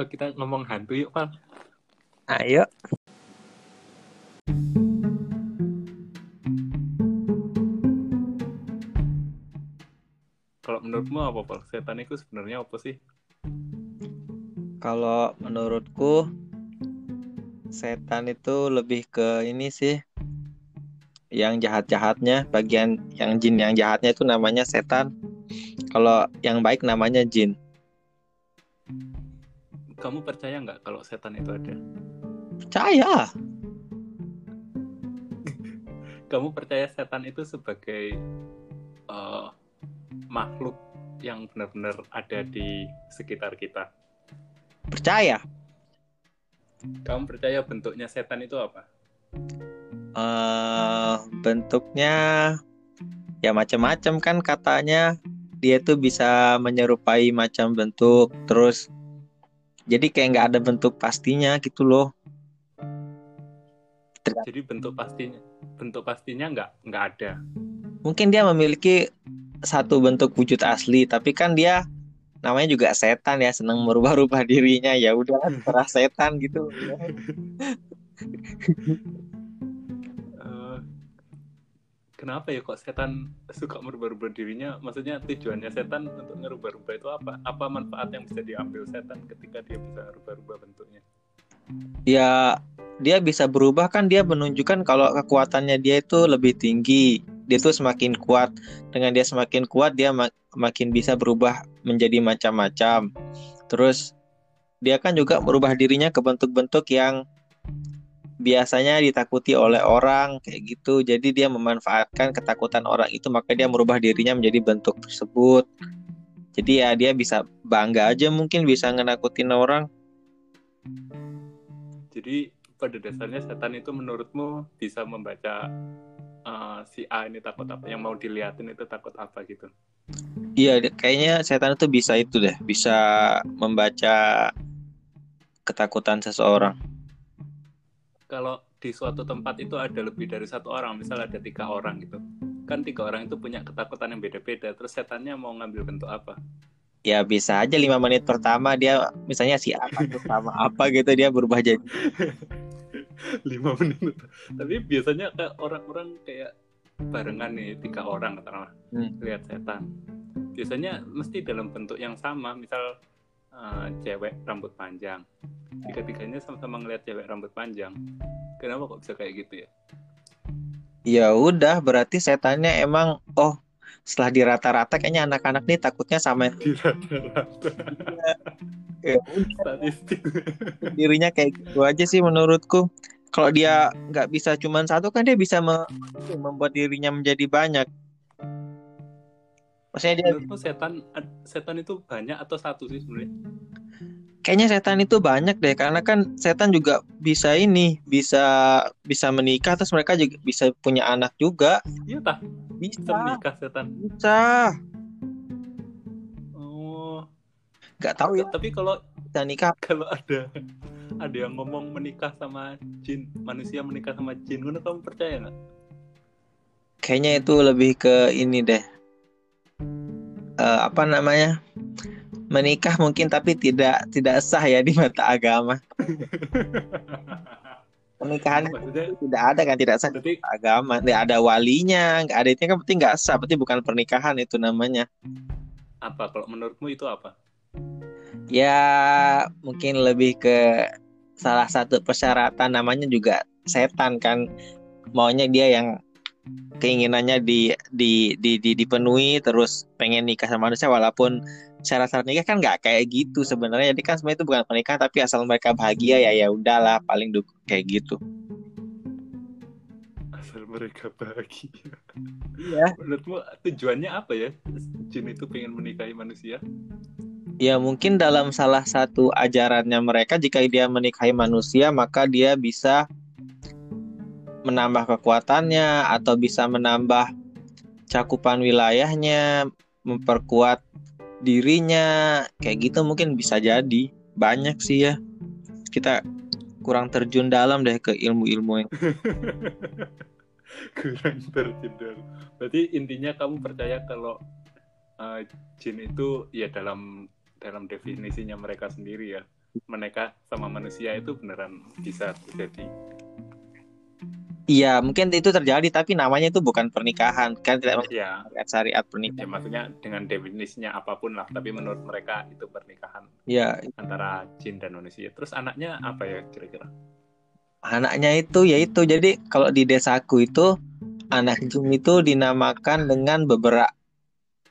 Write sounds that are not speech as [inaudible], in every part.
oh, kita ngomong hantu yuk Pak Ayo. kalau menurutmu apa Pak setan itu sebenarnya apa sih Kalau menurutku setan itu lebih ke ini sih yang jahat-jahatnya bagian yang jin yang jahatnya itu namanya setan. Kalau yang baik namanya jin. Kamu percaya nggak kalau setan itu ada Percaya. kamu percaya setan itu sebagai eh, makhluk yang benar-benar ada di sekitar kita Percaya. kamu percaya bentuknya setan itu apa eh bentuknya ya macam-macam kan katanya dia tuh bisa menyerupai macam bentuk terus jadi kayak nggak ada bentuk pastinya gitu loh. Jadi bentuk pastinya bentuk pastinya nggak nggak ada. Mungkin dia memiliki satu bentuk wujud asli tapi kan dia namanya juga setan ya senang merubah-rubah [laughs] dirinya. Ya udah terah setan gitu [laughs] kenapa ya kok setan suka merubah-rubah dirinya? Maksudnya tujuannya setan untuk ngerubah-rubah itu apa? Apa manfaat yang bisa diambil setan ketika dia bisa ngerubah-rubah bentuknya? Ya dia bisa berubah kan dia menunjukkan kalau kekuatannya dia itu lebih tinggi dia tuh semakin kuat. Dengan dia semakin kuat dia mak- makin bisa berubah menjadi macam-macam. Terus dia kan juga merubah dirinya ke bentuk-bentuk yang biasanya ditakuti oleh orang kayak gitu. Jadi dia memanfaatkan ketakutan orang itu maka dia merubah dirinya menjadi bentuk tersebut. Jadi ya dia bisa bangga aja mungkin bisa ngenakutin orang. Jadi pada dasarnya setan itu menurutmu bisa membaca eh, si A ini takut apa? Yang mau dilihatin itu takut apa gitu? Iya, kayaknya setan itu bisa itu deh, bisa membaca ketakutan seseorang. Kalau di suatu tempat itu ada lebih dari satu orang misal ada tiga orang gitu. Kan tiga orang itu punya ketakutan yang beda-beda. Terus setannya mau ngambil bentuk apa? Ya bisa aja lima menit pertama dia misalnya si A sama apa gitu dia berubah jadi. [laughs] lima menit. Tapi biasanya kayak orang-orang kayak barengan nih tiga orang katakanlah. Hmm. lihat setan. Biasanya mesti dalam bentuk yang sama misal eh, cewek rambut panjang. Tiga-tiganya sama-sama ngeliat cewek rambut panjang. Kenapa kok bisa kayak gitu ya? Ya udah, berarti setannya emang oh setelah dirata-rata kayaknya anak-anak nih takutnya sama di rata-rata Ya [laughs] statistik. Dirinya kayak gitu aja sih menurutku. Kalau dia nggak bisa cuman satu kan dia bisa me- membuat dirinya menjadi banyak. Maksudnya dia menurutmu setan setan itu banyak atau satu sih sebenarnya? Kayaknya setan itu banyak deh karena kan setan juga bisa ini bisa bisa menikah terus mereka juga bisa punya anak juga. Iya tah bisa. bisa menikah setan. Bisa. Oh. Nggak tahu ya. Tapi kalau bisa nikah. kalau ada ada yang ngomong menikah sama jin manusia menikah sama jin kamu percaya nggak? Kayaknya itu lebih ke ini deh Eh, apa namanya menikah mungkin tapi tidak tidak sah ya di mata agama. Pernikahan tidak ada kan tidak sah berarti agama. Tidak ada walinya nggak ada itu kan berarti nggak sah berarti bukan pernikahan itu namanya. Apa kalau menurutmu itu apa? Ya mungkin lebih ke salah satu persyaratan namanya juga setan kan. Maunya dia yang keinginannya di, di, di, di- dipenuhi terus pengen nikah sama manusia walaupun syarat-syarat nikah kan nggak kayak gitu sebenarnya. Jadi kan sebenarnya itu bukan pernikahan tapi asal mereka bahagia ya ya udahlah paling dukung kayak gitu. Asal mereka bahagia. Iya. Menurutmu tujuannya apa ya? Jin itu pengen menikahi manusia? Ya mungkin dalam salah satu ajarannya mereka jika dia menikahi manusia maka dia bisa menambah kekuatannya atau bisa menambah cakupan wilayahnya, memperkuat dirinya, kayak gitu mungkin bisa jadi. Banyak sih ya. Kita kurang terjun dalam deh ke ilmu-ilmu yang [laughs] kurang terjendal berarti intinya kamu percaya kalau eh, jin itu ya dalam dalam definisinya mereka sendiri ya mereka sama manusia itu beneran bisa terjadi. Iya, mungkin itu terjadi tapi namanya itu bukan pernikahan. Kan tidak Ya, syariat syariat ya pernikahan. maksudnya dengan definisinya apa pun lah, tapi menurut mereka itu pernikahan Ya, antara jin dan manusia. Terus anaknya apa ya kira-kira? anaknya itu yaitu jadi kalau di desaku itu anak jin itu dinamakan dengan beberak.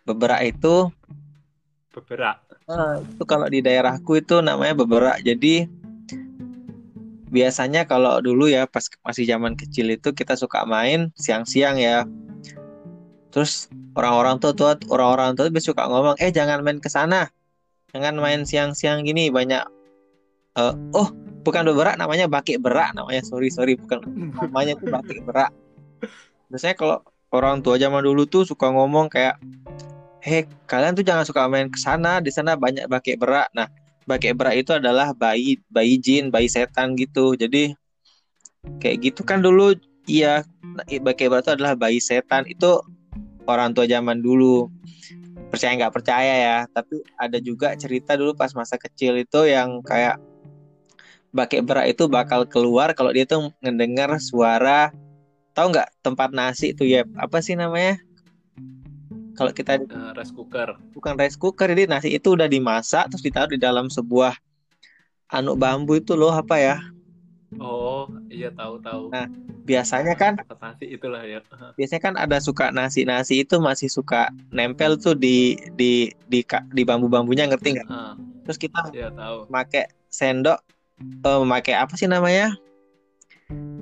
Beberak itu Beberak. eh, itu kalau di daerahku itu namanya beberak. Jadi biasanya kalau dulu ya pas masih zaman kecil itu kita suka main siang-siang ya. Terus orang-orang tua tua orang-orang tua tuh suka ngomong, "Eh, jangan main ke sana. Jangan main siang-siang gini banyak eh, oh, bukan beberak namanya bakik berak namanya. Sorry, sorry, bukan namanya itu bakik berak. Biasanya kalau orang tua zaman dulu tuh suka ngomong kayak, "Hei, kalian tuh jangan suka main ke sana. Di sana banyak bakik berak." Nah, bakik berak itu adalah bayi bayi jin, bayi setan gitu. Jadi kayak gitu kan dulu iya bakik berak itu adalah bayi setan. Itu orang tua zaman dulu. Percaya nggak percaya ya, tapi ada juga cerita dulu pas masa kecil itu yang kayak bakik berak itu bakal keluar kalau dia tuh ngedengar suara tahu nggak tempat nasi tuh ya apa sih namanya kalau kita Eh, rice cooker. bukan rice cooker jadi nasi itu udah dimasak terus ditaruh di dalam sebuah anu bambu itu loh apa ya Oh, iya tahu-tahu. Nah, biasanya kan nasi itulah ya. [laughs] biasanya kan ada suka nasi nasi itu masih suka nempel tuh di di di di bambu-bambunya ngerti nggak Ah, terus kita iya tahu. pakai sendok eh, memakai apa sih namanya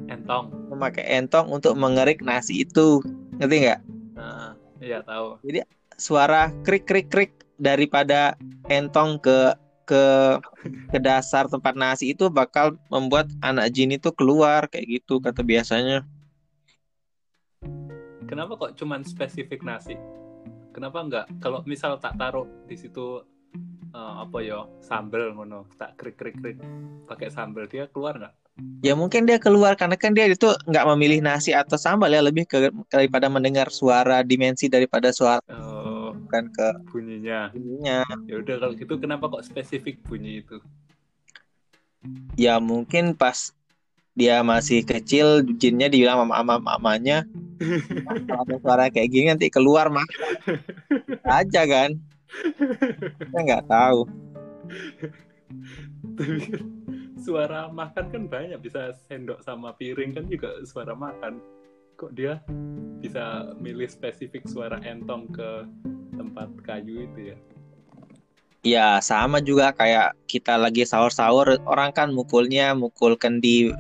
Entong. memakai entong untuk mengerik nasi itu ngerti nggak iya tahu. suara krik krik krik daripada entong ke ke ke dasar tempat nasi itu bakal membuat anak jin itu keluar kayak gitu kata biasanya Kenapa kok cuman spesifik nasi? Kenapa enggak? Kalau misal tak taruh di situ eh, apa ya sambel ngono, tak krik krik krik pakai sambel dia keluar nggak? Ya mungkin dia keluar karena kan dia itu nggak memilih nasi atau sambal ya lebih ke daripada mendengar suara dimensi daripada suara Oh, bukan ke bunyinya. ininya Ya udah kalau gitu kenapa kok spesifik bunyi itu? ya mungkin pas dia masih kecil jinnya dibilang sama ama mamanya kalau ada suara kayak gini nanti keluar mah aja kan? Kita nggak tahu suara makan kan banyak bisa sendok sama piring kan juga suara makan. Kok dia bisa milih spesifik suara entong ke tempat kayu itu ya? ya sama juga kayak kita lagi sahur-sahur orang kan mukulnya mukul kendi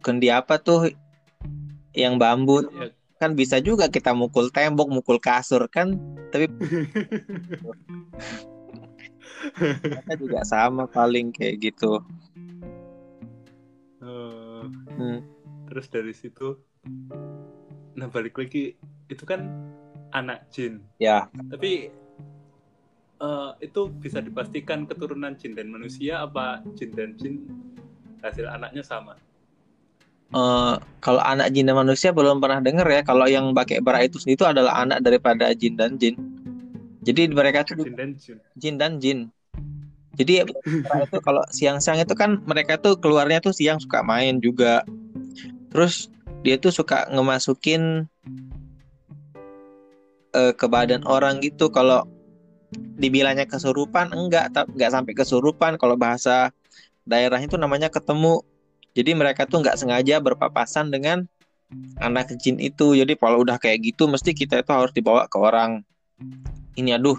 kendi apa tuh? Yang bambu. Ya, kan bisa juga kita mukul tembok mukul kasur kan? Tapi [laughs] mereka juga sama paling kayak gitu Hmm. terus dari situ, nah balik lagi itu kan anak jin, ya tapi eh, itu bisa dipastikan keturunan jin dan manusia apa jin dan jin hasil anaknya sama? eh, kalau anak jin dan manusia belum pernah dengar ya kalau yang pakai bara itu sendiri itu adalah anak daripada jin dan jin jadi mereka tuh Jin dan jin. jin dan jin jadi itu kalau siang-siang itu kan mereka tuh keluarnya tuh siang suka main juga. Terus dia tuh suka ngemasukin eh, ke badan orang gitu. Kalau dibilangnya kesurupan enggak. Enggak sampai kesurupan. Kalau bahasa daerah itu namanya ketemu. Jadi mereka tuh nggak sengaja berpapasan dengan anak jin itu. Jadi kalau udah kayak gitu mesti kita itu harus dibawa ke orang. Ini aduh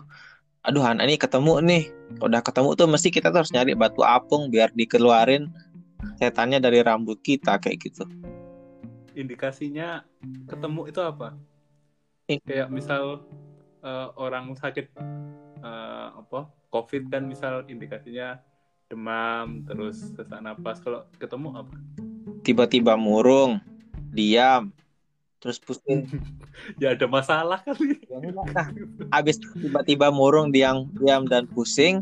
aduh anak ini ketemu nih udah ketemu tuh mesti kita tuh harus nyari batu apung biar dikeluarin setannya dari rambut kita kayak gitu Indikasinya ketemu itu apa? Eh. Kayak misal eh, orang sakit eh, apa COVID kan misal indikasinya demam terus sesak napas kalau ketemu apa? tiba-tiba murung diam terus pusing. [laughs] Ya ada masalah kali. Ya nah, habis tiba-tiba murung diam diam dan pusing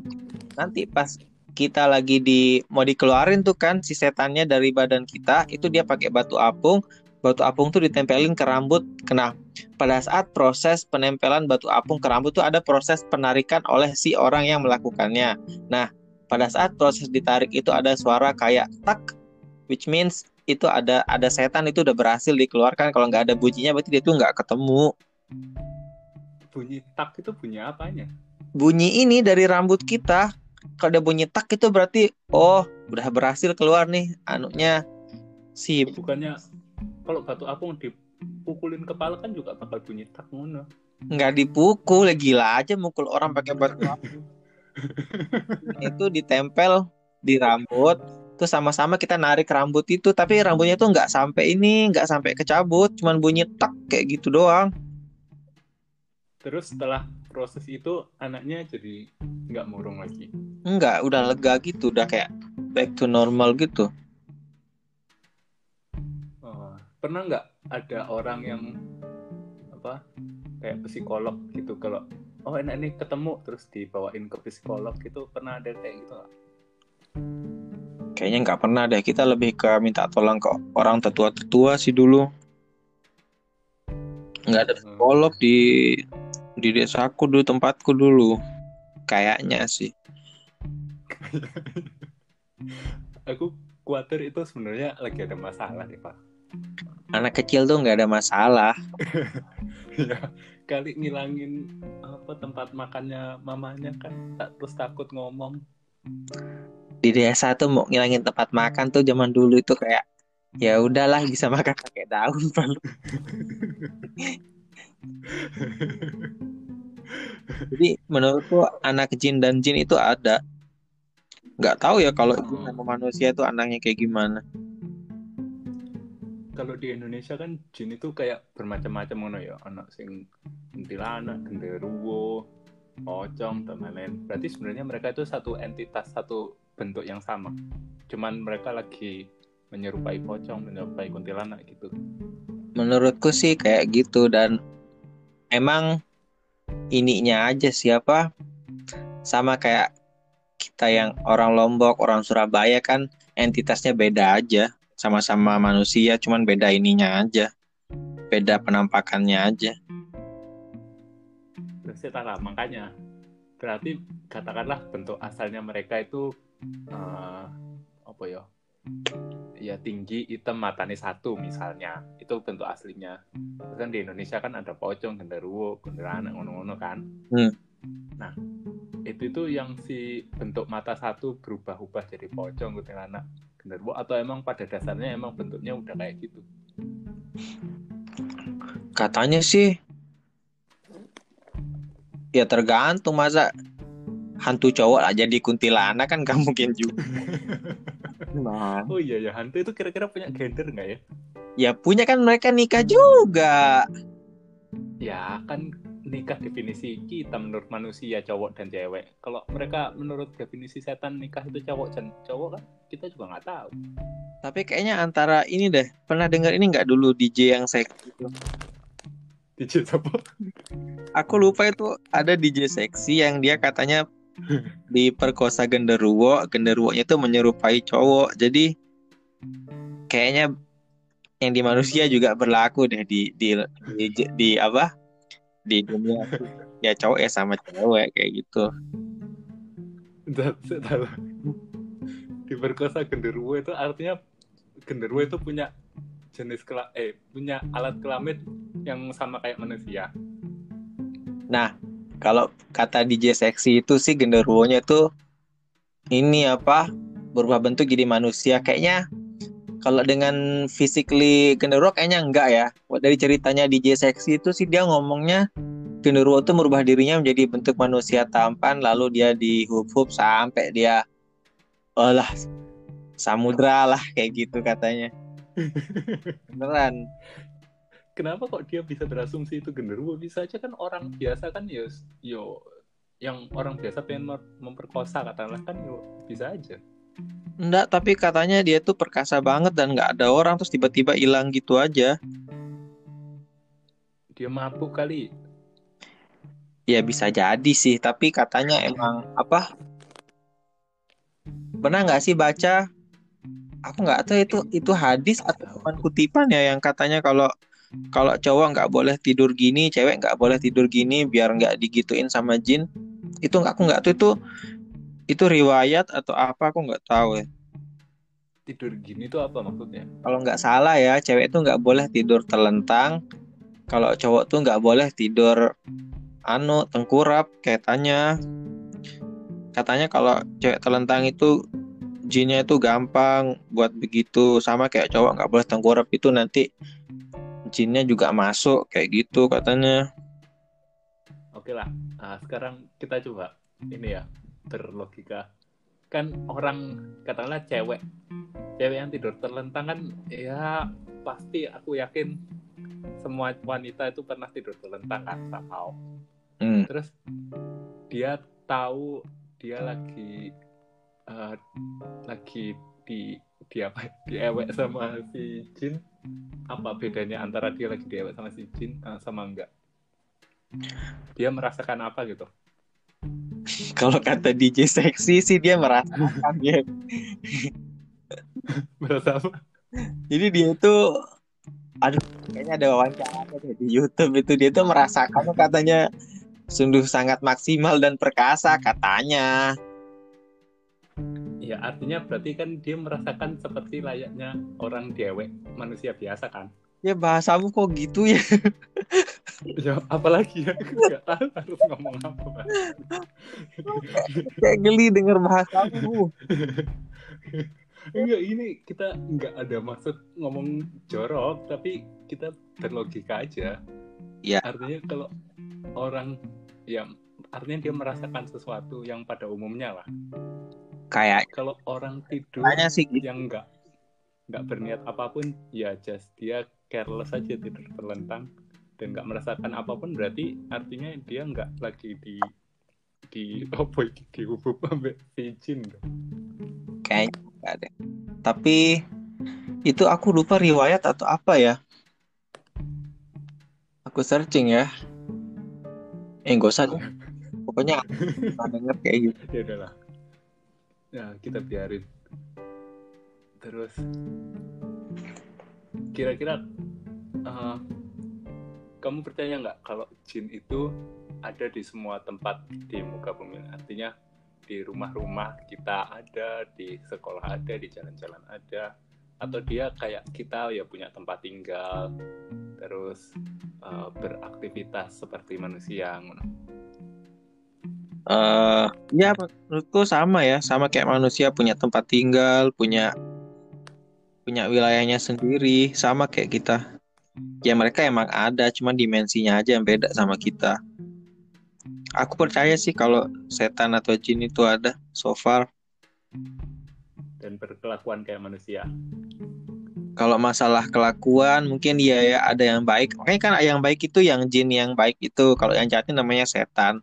nanti pas kita lagi di mau dikeluarin tuh kan si setannya dari badan kita itu dia pakai batu apung. Batu apung tuh ditempelin ke rambut. Kena pada saat proses penempelan batu apung ke rambut tuh ada proses penarikan oleh si orang yang melakukannya. Nah pada saat proses ditarik itu ada suara kayak tak which means itu ada ada setan itu udah berhasil dikeluarkan. Kalau nggak ada bunyinya berarti dia tuh nggak ketemu. Bunyi tak itu bunyi apanya? Bunyi ini dari rambut kita. Kalau ada bunyi tak itu berarti oh udah berhasil keluar nih anunya. Si bukannya kalau batu apung dipukulin kepala kan juga bakal bunyi tak ngono. Nggak dipukul gila aja mukul orang pakai batu apung. [laughs] Itu ditempel di rambut terus sama-sama kita narik rambut itu tapi rambutnya tuh nggak sampai ini nggak sampai kecabut cuman bunyi tak kayak gitu doang. Terus setelah proses itu anaknya jadi nggak murung lagi? Nggak udah lega gitu udah kayak back to normal gitu. Oh, pernah nggak ada orang yang apa kayak psikolog gitu kalau oh enak nih ketemu terus dibawain ke psikolog gitu pernah ada kayak gitu? Kayaknya nggak pernah deh. Kita lebih ke minta tolong ke orang tetua-tetua sih dulu. Nggak ada hmm. psikolog di di desaku dulu tempatku dulu. Kayaknya sih. [laughs] Aku khawatir itu sebenarnya lagi ada masalah nih pak. Anak kecil tuh nggak ada masalah. [laughs] ya, kali ngilangin apa tempat makannya mamanya kan tak terus takut ngomong di desa tuh mau ngilangin tempat makan tuh zaman dulu itu kayak ya udahlah bisa makan pakai daun [laughs] palu jadi menurutku anak jin dan jin itu ada. Nggak tahu ya kalau jin sama manusia itu anaknya kayak gimana. Kalau di Indonesia kan jin itu kayak bermacam-macam ngono ya. Anak sing kuntilanak genderuwo pocong dan lain-lain. Berarti sebenarnya mereka itu satu entitas satu bentuk yang sama. Cuman mereka lagi menyerupai pocong menyerupai kuntilanak gitu. Menurutku sih kayak gitu dan emang ininya aja siapa sama kayak kita yang orang Lombok orang Surabaya kan entitasnya beda aja sama-sama manusia cuman beda ininya aja beda penampakannya aja. Terus lah makanya berarti katakanlah bentuk asalnya mereka itu uh, apa ya? Ya tinggi hitam matanya satu misalnya. Itu bentuk aslinya. Terus kan di Indonesia kan ada pocong genderuwo genderana ngono-ngono kan. Hmm. nah itu itu yang si bentuk mata satu berubah-ubah jadi pocong kuntilanak genderuwo atau emang pada dasarnya emang bentuknya udah kayak gitu? Katanya sih ya tergantung masa hantu cowok lah jadi kuntilanak kan gak mungkin [laughs] juga. nah. Oh iya ya hantu itu kira-kira punya gender nggak ya? Ya punya kan mereka nikah juga. Ya kan nikah definisi kita menurut manusia cowok dan cewek. Kalau mereka menurut definisi setan nikah itu cowok dan cowok kan kita juga nggak tahu. Tapi kayaknya antara ini deh pernah dengar ini nggak dulu DJ yang seksi itu? DJ apa? Aku lupa itu ada DJ seksi yang dia katanya diperkosa genderuwo genderuwonya itu menyerupai cowok. Jadi kayaknya yang di manusia juga berlaku deh di di di, di, di apa? Di dunia. Ya cowok ya sama cewek kayak gitu. Diperkosa genderuwo itu artinya genderuwo itu punya jenis kela eh punya alat kelamin yang sama kayak manusia. Nah kalau kata DJ seksi itu sih genderuwonya tuh ini apa berubah bentuk jadi manusia. Kayaknya kalau dengan physically genderuwo kayaknya enggak ya. Dari ceritanya DJ seksi itu sih dia ngomongnya genderuwo tuh merubah dirinya menjadi bentuk manusia tampan lalu dia dihup-hup sampai dia olah samudra lah kayak gitu katanya. [laughs] Beneran kenapa kok dia bisa berasumsi itu genderuwo bisa aja kan orang biasa kan ya yo yang orang biasa pengen memperkosa katakanlah kan yo bisa aja Enggak, tapi katanya dia tuh perkasa banget dan nggak ada orang terus tiba-tiba hilang gitu aja. Dia mabuk kali. Ya bisa jadi sih, tapi katanya emang apa? Pernah nggak sih baca? Aku nggak tahu itu itu hadis atau kutipan ya yang katanya kalau kalau cowok nggak boleh tidur gini cewek nggak boleh tidur gini biar nggak digituin sama jin itu nggak aku nggak tuh itu itu riwayat atau apa aku nggak tahu ya. Tidur gini tuh apa maksudnya? Kalau nggak salah ya cewek itu nggak boleh tidur terlentang kalau cowok tuh nggak boleh tidur anu tengkurap katanya katanya kalau cewek terlentang itu jinnya itu gampang buat begitu sama kayak cowok nggak boleh tengkurap itu nanti jinnya juga masuk kayak gitu katanya. Oke lah nah, sekarang kita coba ini ya berlogika. Kan orang katakanlah cewek cewek yang tidur terlentang kan ya pasti aku yakin semua wanita itu pernah tidur terlentang kan somehow. Hmm. terus dia tahu dia lagi uh, lagi di di apa diewek sama si Jin apa bedanya antara dia lagi diewek sama si Jin uh, sama enggak? Dia merasakan apa gitu? [laughs] Kalau kata DJ seksi sih dia merasakan [laughs] dia merasa apa? Jadi dia itu aduh kayaknya ada wawancara di YouTube itu. Dia tuh merasakan katanya sungguh sangat maksimal dan perkasa katanya ya artinya berarti kan dia merasakan seperti layaknya orang dewek manusia biasa kan? Ya bahasamu kok gitu ya? Ya apalagi ya? Nggak tahu harus ngomong apa. Kayak geli denger bahasamu. Enggak ini kita nggak ada maksud ngomong jorok tapi kita berlogika aja. Ya. Artinya kalau orang yang artinya dia merasakan sesuatu yang pada umumnya lah kayak kalau orang tidur Tanya sih gitu. yang nggak nggak berniat apa pun ya just dia careless aja tidur terlentang. Dan nggak merasakan apa pun berarti artinya dia nggak lagi di di [laughs] apa iki dihubung sampai si jin kayaknya nggak ada tapi itu aku lupa riwayat atau apa ya. Aku searching ya. Eh gak usah [laughs] pokoknya aku denger kayak gitu. Ya udahlah ya kita biarin. Terus kira-kira uh, kamu percaya nggak kalau jin itu ada di semua tempat di muka bumi? Artinya di rumah-rumah kita ada di sekolah ada di jalan-jalan ada atau dia kayak kita ya punya tempat tinggal terus uh, beraktivitas seperti manusia uh, ya menurutku sama ya. Sama kayak manusia punya tempat tinggal punya punya wilayahnya sendiri. Sama kayak kita. Ya mereka emang ada cuma dimensinya aja yang beda sama kita. Aku percaya sih kalau setan atau jin itu ada so far. Dan berkelakuan kayak manusia. Kalau masalah kelakuan mungkin ya, ya ada yang baik. Makanya kan yang baik itu yang jin yang baik itu. Kalau yang jahat namanya setan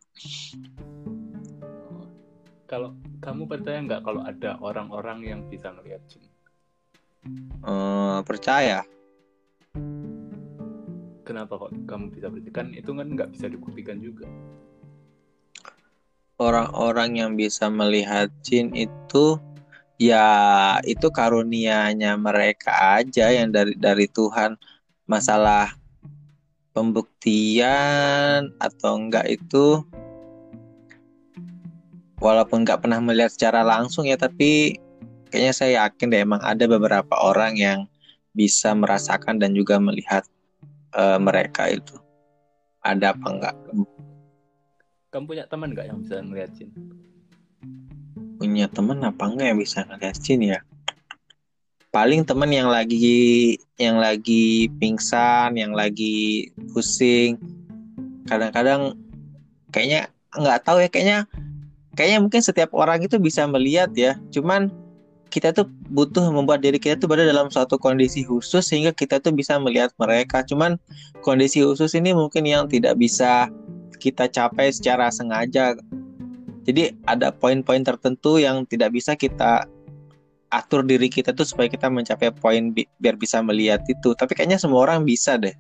kalau kamu percaya nggak kalau ada orang-orang yang bisa melihat jin? Uh, percaya. Kenapa kok kamu bisa percaya? Kan itu kan nggak bisa dibuktikan juga. Orang-orang yang bisa melihat jin itu ya itu karunianya mereka aja yang dari dari Tuhan. Masalah pembuktian atau enggak itu walaupun nggak pernah melihat secara langsung ya tapi kayaknya saya yakin deh emang ada beberapa orang yang bisa merasakan dan juga melihat uh, mereka itu. Ada apa enggak kamu punya teman nggak yang bisa melihat jin? Punya teman apa enggak yang bisa ngeliat jin ya? Paling teman yang lagi yang lagi pingsan yang lagi pusing. Kadang-kadang kayaknya nggak tahu ya kayaknya kayaknya mungkin setiap orang itu bisa melihat ya. Cuman kita tuh butuh membuat diri kita tuh berada dalam suatu kondisi khusus sehingga kita tuh bisa melihat mereka. Cuman kondisi khusus ini mungkin yang tidak bisa kita capai secara sengaja. Jadi ada poin-poin tertentu yang tidak bisa kita atur diri kita tuh supaya kita mencapai poin bi biar bisa melihat itu. Tapi kayaknya semua orang bisa deh.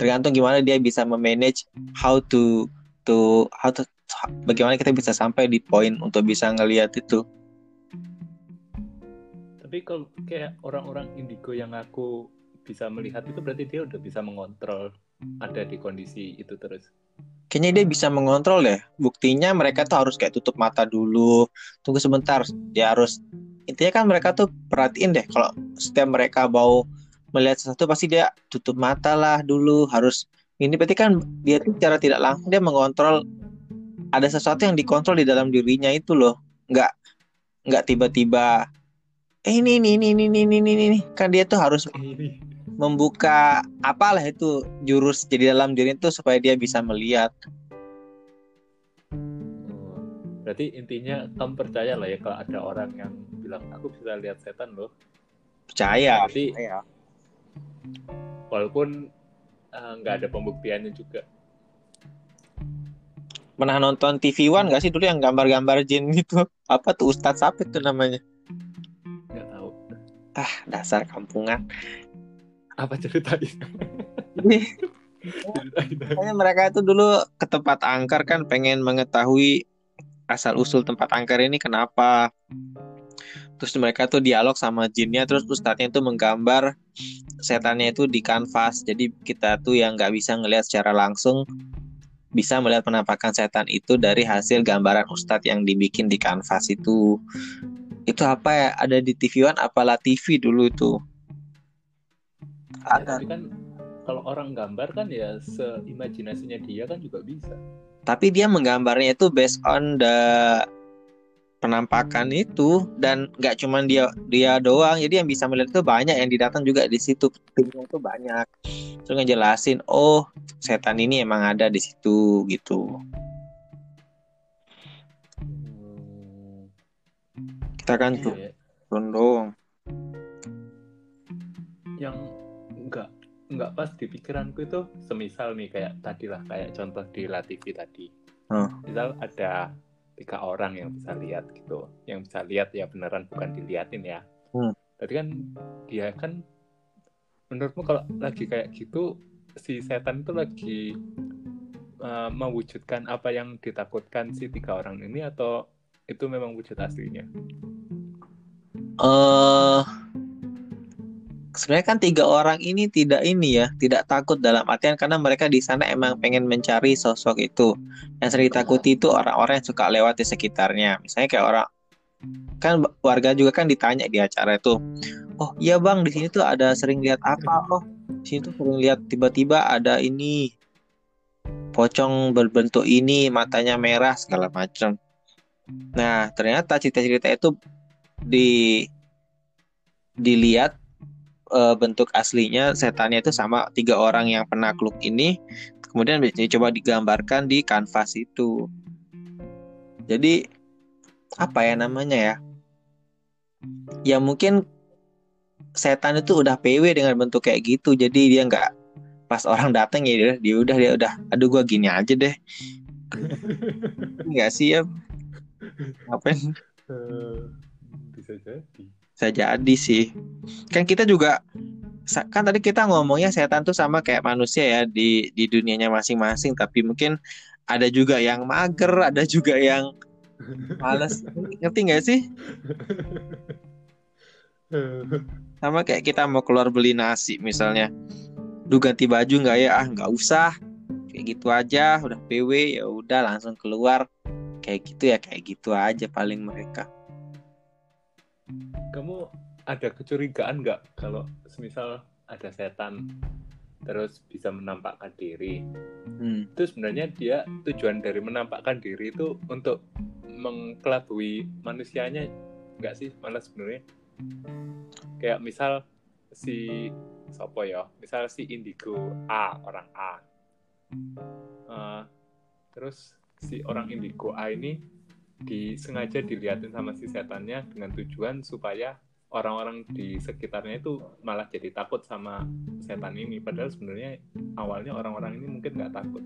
Tergantung gimana dia bisa memanage how to to how to bagaimana kita bisa sampai di poin untuk bisa ngelihat itu? Tapi kalau kayak orang-orang indigo yang aku bisa melihat itu berarti dia udah bisa mengontrol ada di kondisi itu terus. Kayaknya dia bisa mengontrol deh. Buktinya mereka tuh harus kayak tutup mata dulu, tunggu sebentar, dia harus intinya kan mereka tuh perhatiin deh kalau setiap mereka mau melihat sesuatu pasti dia tutup mata lah dulu harus ini. Berarti kan dia tuh cara tidak langsung dia mengontrol ada sesuatu yang dikontrol di dalam dirinya itu loh. Nggak nggak tiba-tiba eh ini ini ini ini ini ini ini kan dia tuh harus membuka apalah itu jurus jadi dalam diri itu supaya dia bisa melihat. Berarti intinya kamu percaya lah ya kalau ada orang yang bilang aku bisa lihat setan loh. Percaya Berarti- percaya. walaupun eh, nggak ada pembuktiannya juga pernah nonton TV One gak sih dulu yang gambar-gambar jin gitu? Apa tuh Ustadz siapa itu namanya? Nggak tahu. Ah dasar kampungan. Apa ceritain? Kayaknya mereka itu dulu ke tempat angker kan pengen mengetahui asal usul tempat angker ini kenapa. Terus mereka tuh dialog sama jinnya, terus ustadznya itu menggambar setannya itu di kanvas. Jadi kita tuh yang nggak bisa ngelihat secara langsung bisa melihat penampakan setan itu dari hasil gambaran ustadz yang dibikin di kanvas itu. Itu apa ya? Ada di TV One, apalah TV dulu itu. Ya, Ada. tapi kan kalau orang gambar kan ya seimajinasinya dia kan juga bisa tapi dia menggambarnya itu based on the penampakan itu dan nggak cuman dia dia doang. Jadi yang bisa melihat itu banyak yang didatang juga di situ. Timnya itu banyak. Terus ngejelasin oh setan ini emang ada di situ gitu. Kita kan tuh Iya, doang yang nggak nggak pas di pikiranku itu semisal nih kayak tadi lah kayak contoh di La TV tadi. Hmm. misal ada tiga orang yang bisa lihat gitu. Yang bisa lihat ya beneran bukan diliatin ya. Hmm. tadi kan dia kan menurutmu kalau lagi kayak gitu si setan itu lagi uh, mewujudkan apa yang ditakutkan si tiga orang ini atau itu memang wujud aslinya? Eh sebenarnya kan tiga orang ini tidak ini ya, tidak takut dalam artian karena mereka di sana emang pengen mencari sosok itu. Yang sering ditakuti itu orang-orang yang suka lewat di sekitarnya. Misalnya kayak orang kan warga juga kan ditanya di acara itu. Oh iya bang di sini tuh ada sering lihat apa? Oh di sini tuh sering lihat tiba-tiba ada ini pocong berbentuk ini matanya merah segala macam. Nah ternyata cerita-cerita itu di dilihat eh, bentuk aslinya setannya itu sama tiga orang yang penakluk ini. Kemudian coba digambarkan di kanvas itu. Jadi apa ya namanya ya? Ya mungkin setan itu udah PW dengan bentuk kayak gitu. Jadi dia nggak pas orang datang ya dia, dia udah dia udah aduh gua gini aja deh. [laughs] Nggak sih ya? Ngapain? Eh, bisa jadi bisa jadi sih. Kan kita juga kan tadi kita ngomongnya setan tuh sama kayak manusia ya di di dunianya masing-masing. Tapi mungkin ada juga yang mager ada juga yang males. Ngerti nggak sih? Sama kayak kita mau keluar beli nasi misalnya. Duh ganti baju nggak ya? Ah nggak usah. Kayak gitu aja udah PW ya udah langsung keluar. Kayak gitu ya kayak gitu aja paling mereka kamu ada kecurigaan nggak kalau semisal ada setan terus bisa menampakkan diri? Hmm. itu sebenarnya dia tujuan dari menampakkan diri itu untuk mengkelabui manusianya nggak sih? Malah sebenarnya kayak misal si sopo ya? Misal si indigo A orang A. Eh, terus si orang indigo A ini disengaja dilihatin sama si setannya dengan tujuan supaya orang-orang di sekitarnya itu malah jadi takut sama setan ini padahal sebenarnya awalnya orang-orang ini mungkin nggak takut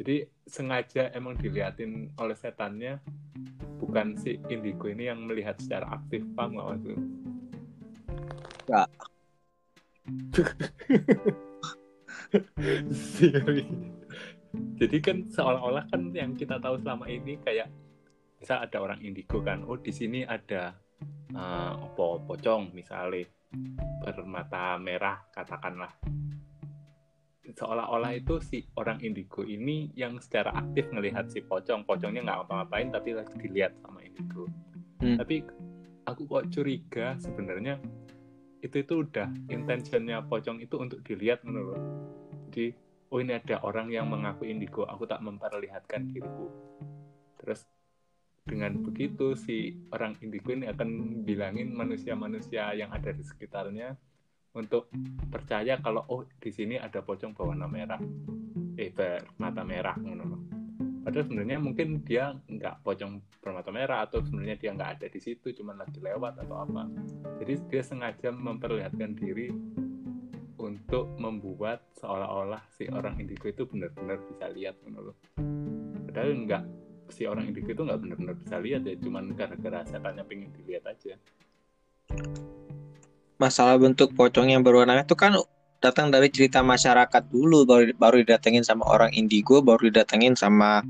jadi sengaja emang diliatin oleh setannya bukan si indigo ini yang melihat secara aktif paham nggak maksud Nggak. [laughs] Siri. Jadi kan seolah-olah kan yang kita tahu selama ini kayak misal ada orang indigo kan oh di sini ada apa pocong misalnya bermata merah katakanlah. Seolah-olah itu si orang indigo ini yang secara aktif ngelihat si pocong pocongnya nggak apa-apain tapi lagi dilihat sama indigo. Hmm. tapi aku kok curiga sebenarnya itu itu udah intentionnya pocong itu untuk dilihat menurut. Jadi oh ini ada orang yang mengaku indigo. Aku tak memperlihatkan diriku. Terus dengan begitu si orang indigo ini akan bilangin manusia-manusia yang ada di sekitarnya untuk percaya kalau oh di sini ada pocong berwarna merah. Eh bermata merah padahal sebenarnya mungkin dia nggak pocong bermata merah atau sebenarnya dia nggak ada di situ cuman lagi lewat atau apa. Jadi dia sengaja memperlihatkan diri untuk membuat seolah-olah si orang indigo itu benar-benar bisa lihat loh. padahal nggak si orang indigo itu nggak benar-benar bisa lihat ya cuman gara-gara setannya pengen dilihat aja. Masalah bentuk pocong yang berwarna itu kan datang dari cerita masyarakat dulu baru baru didatengin sama orang indigo baru didatengin sama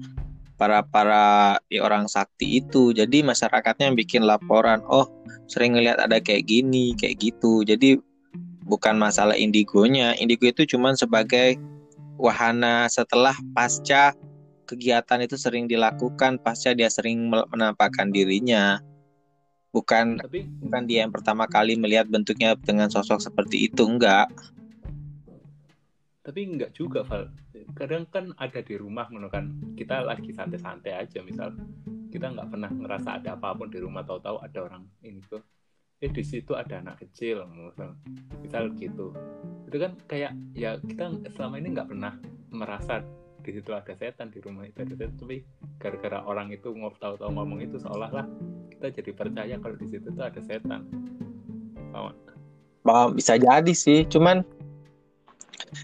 para para ya, orang sakti itu. Jadi masyarakatnya yang bikin laporan oh sering ngelihat ada kayak gini kayak gitu. Jadi bukan masalah indigonya. Indigo itu cuman sebagai wahana setelah pasca kegiatan itu sering dilakukan pasca dia sering menampakkan dirinya. Bukan tapi bukan dia yang pertama kali melihat bentuknya dengan sosok seperti itu enggak. Tapi nggak juga Val. Kadang kan ada di rumah kan. Kita lagi santai-santai aja misal kita nggak pernah ngerasa ada apa pun di rumah tahu-tahu ada orang ini tuh eh di situ ada anak kecil misal, gitu. Itu kan kayak ya kita selama ini nggak pernah merasa di situ ada setan di rumah itu ada setan. Tapi gara-gara orang itu ngob tahu-tahu ngomong itu seolah-olah kita jadi percaya kalau di situ tuh ada setan. Paham? Bisa jadi sih. Cuman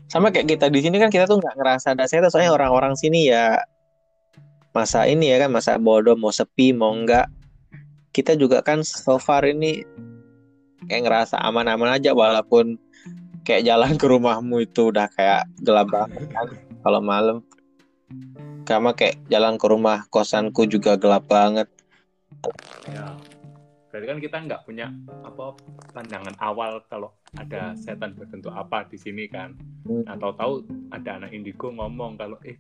sama kayak kita di sini kan kita tuh nggak ngerasa ada setan. Soalnya orang-orang sini ya masa ini ya kan masa bodoh mau sepi mau enggak kita juga kan so far ini kayak ngerasa aman-aman aja walaupun kayak jalan ke rumahmu itu udah kayak gelap banget kan kalau malam. Sama kayak jalan ke rumah kosanku juga gelap banget. Ya. Berarti kan kita nggak punya apa pandangan awal kalau ada setan berbentuk apa di sini kan. Nah tahu-tahu ada anak indigo ngomong kalau eh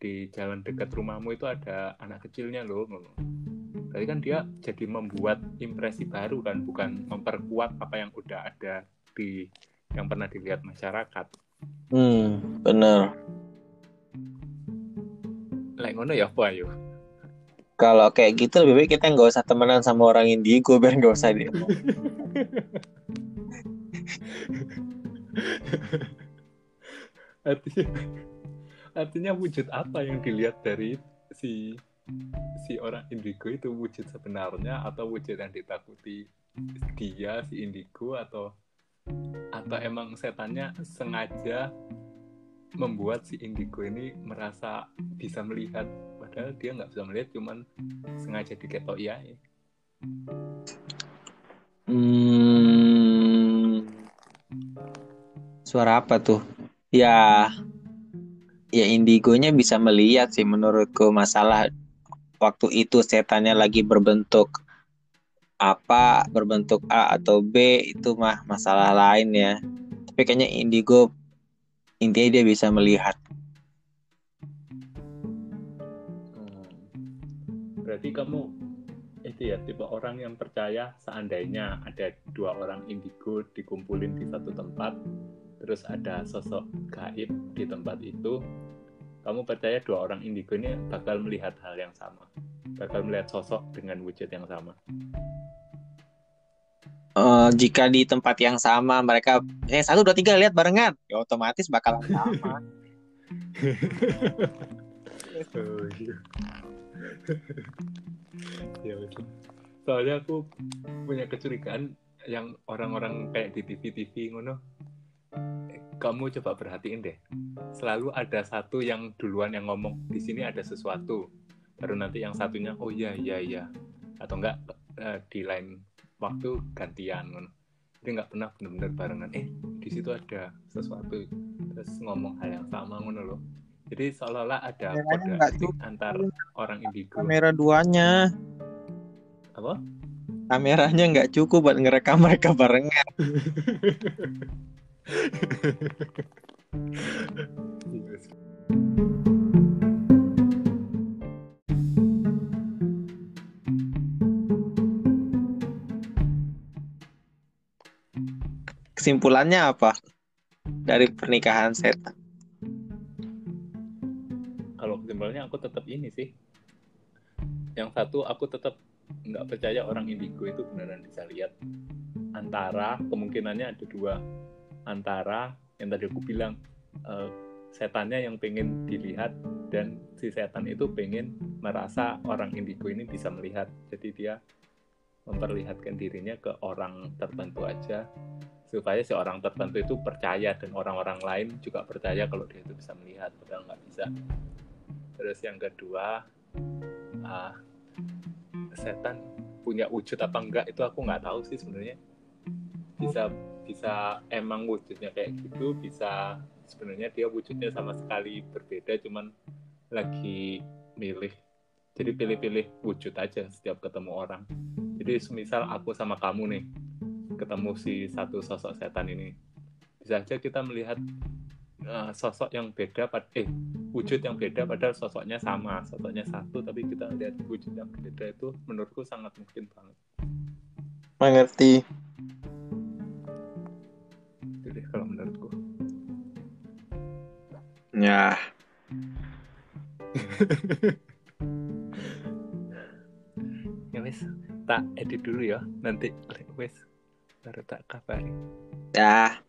di jalan dekat rumahmu itu ada anak kecilnya loh. Berarti kan dia jadi membuat impresi baru kan bukan memperkuat apa yang udah ada di yang pernah dilihat masyarakat. Hmm bener. Lek ngono ya apa ayo. Kalau kayak gitu lebih baik kita nggak usah temenan sama orang indigo [laughs] biar nggak usah di artinya artinya wujud apa yang dilihat dari si si orang indigo itu wujud sebenarnya atau wujud yang ditakuti dia si indigo atau atau emang setannya sengaja membuat si indigo ini merasa bisa melihat padahal dia nggak bisa melihat cuman sengaja diketok ya Hmm, suara apa tuh? Ya, ya indigonya bisa melihat sih menurutku masalah waktu itu setannya lagi berbentuk apa, berbentuk A atau B itu mah masalah lain ya. Tapi kayaknya indigo intinya dia bisa melihat. Hmm. berarti kamu itu ya tipe orang yang percaya seandainya ada dua orang indigo dikumpulin di satu tempat terus ada sosok gaib di tempat itu kamu percaya dua orang indigo ini bakal melihat hal yang sama bakal melihat sosok dengan wujud yang sama Eh, jika di tempat yang sama mereka eh satu dua tiga lihat barengan, ya otomatis bakalan sama. oh, [laughs] iya. ya betul soalnya aku punya kecurigaan yang orang-orang kayak di TV-TV ngono kamu coba perhatiin deh. Selalu ada satu yang duluan yang ngomong di sini ada sesuatu. Baru nanti yang satunya oh iya iya iya. Atau enggak eh, di lain waktu gantian jadi nggak pernah benar-benar barengan eh di situ ada sesuatu. Terus ngomong hal yang sama ngono loh. Jadi seolah-olah ada kode antar orang indigo Kamera duanya, apa? Kameranya nggak cukup buat ngerekam mereka barengan. [laughs] Kesimpulannya apa dari pernikahan setan? Kalau kesimpulannya aku tetap ini sih. Yang satu aku tetap nggak percaya orang indigo itu beneran bisa lihat. Antara kemungkinannya ada dua. Antara yang tadi aku bilang uh, setannya yang pengen dilihat dan si setan itu pengen merasa orang indigo ini bisa melihat. Jadi dia memperlihatkan dirinya ke orang tertentu aja supaya si orang tertentu itu percaya dan orang-orang lain juga percaya kalau dia itu bisa melihat padahal nggak bisa terus yang kedua uh, setan punya wujud apa enggak itu aku nggak tahu sih sebenarnya bisa bisa emang wujudnya kayak gitu bisa sebenarnya dia wujudnya sama sekali berbeda cuman lagi milih. Jadi pilih-pilih wujud aja setiap ketemu orang. Jadi semisal aku sama kamu nih ketemu si satu sosok setan ini. Bisa aja kita melihat uh, sosok yang beda pad eh wujud yang beda padahal sosoknya sama sosoknya satu tapi kita lihat wujud yang berbeda itu menurutku sangat mungkin banget. Mengerti ya ya wes tak edit dulu ya. Nanti wes baru tak kabari. Ya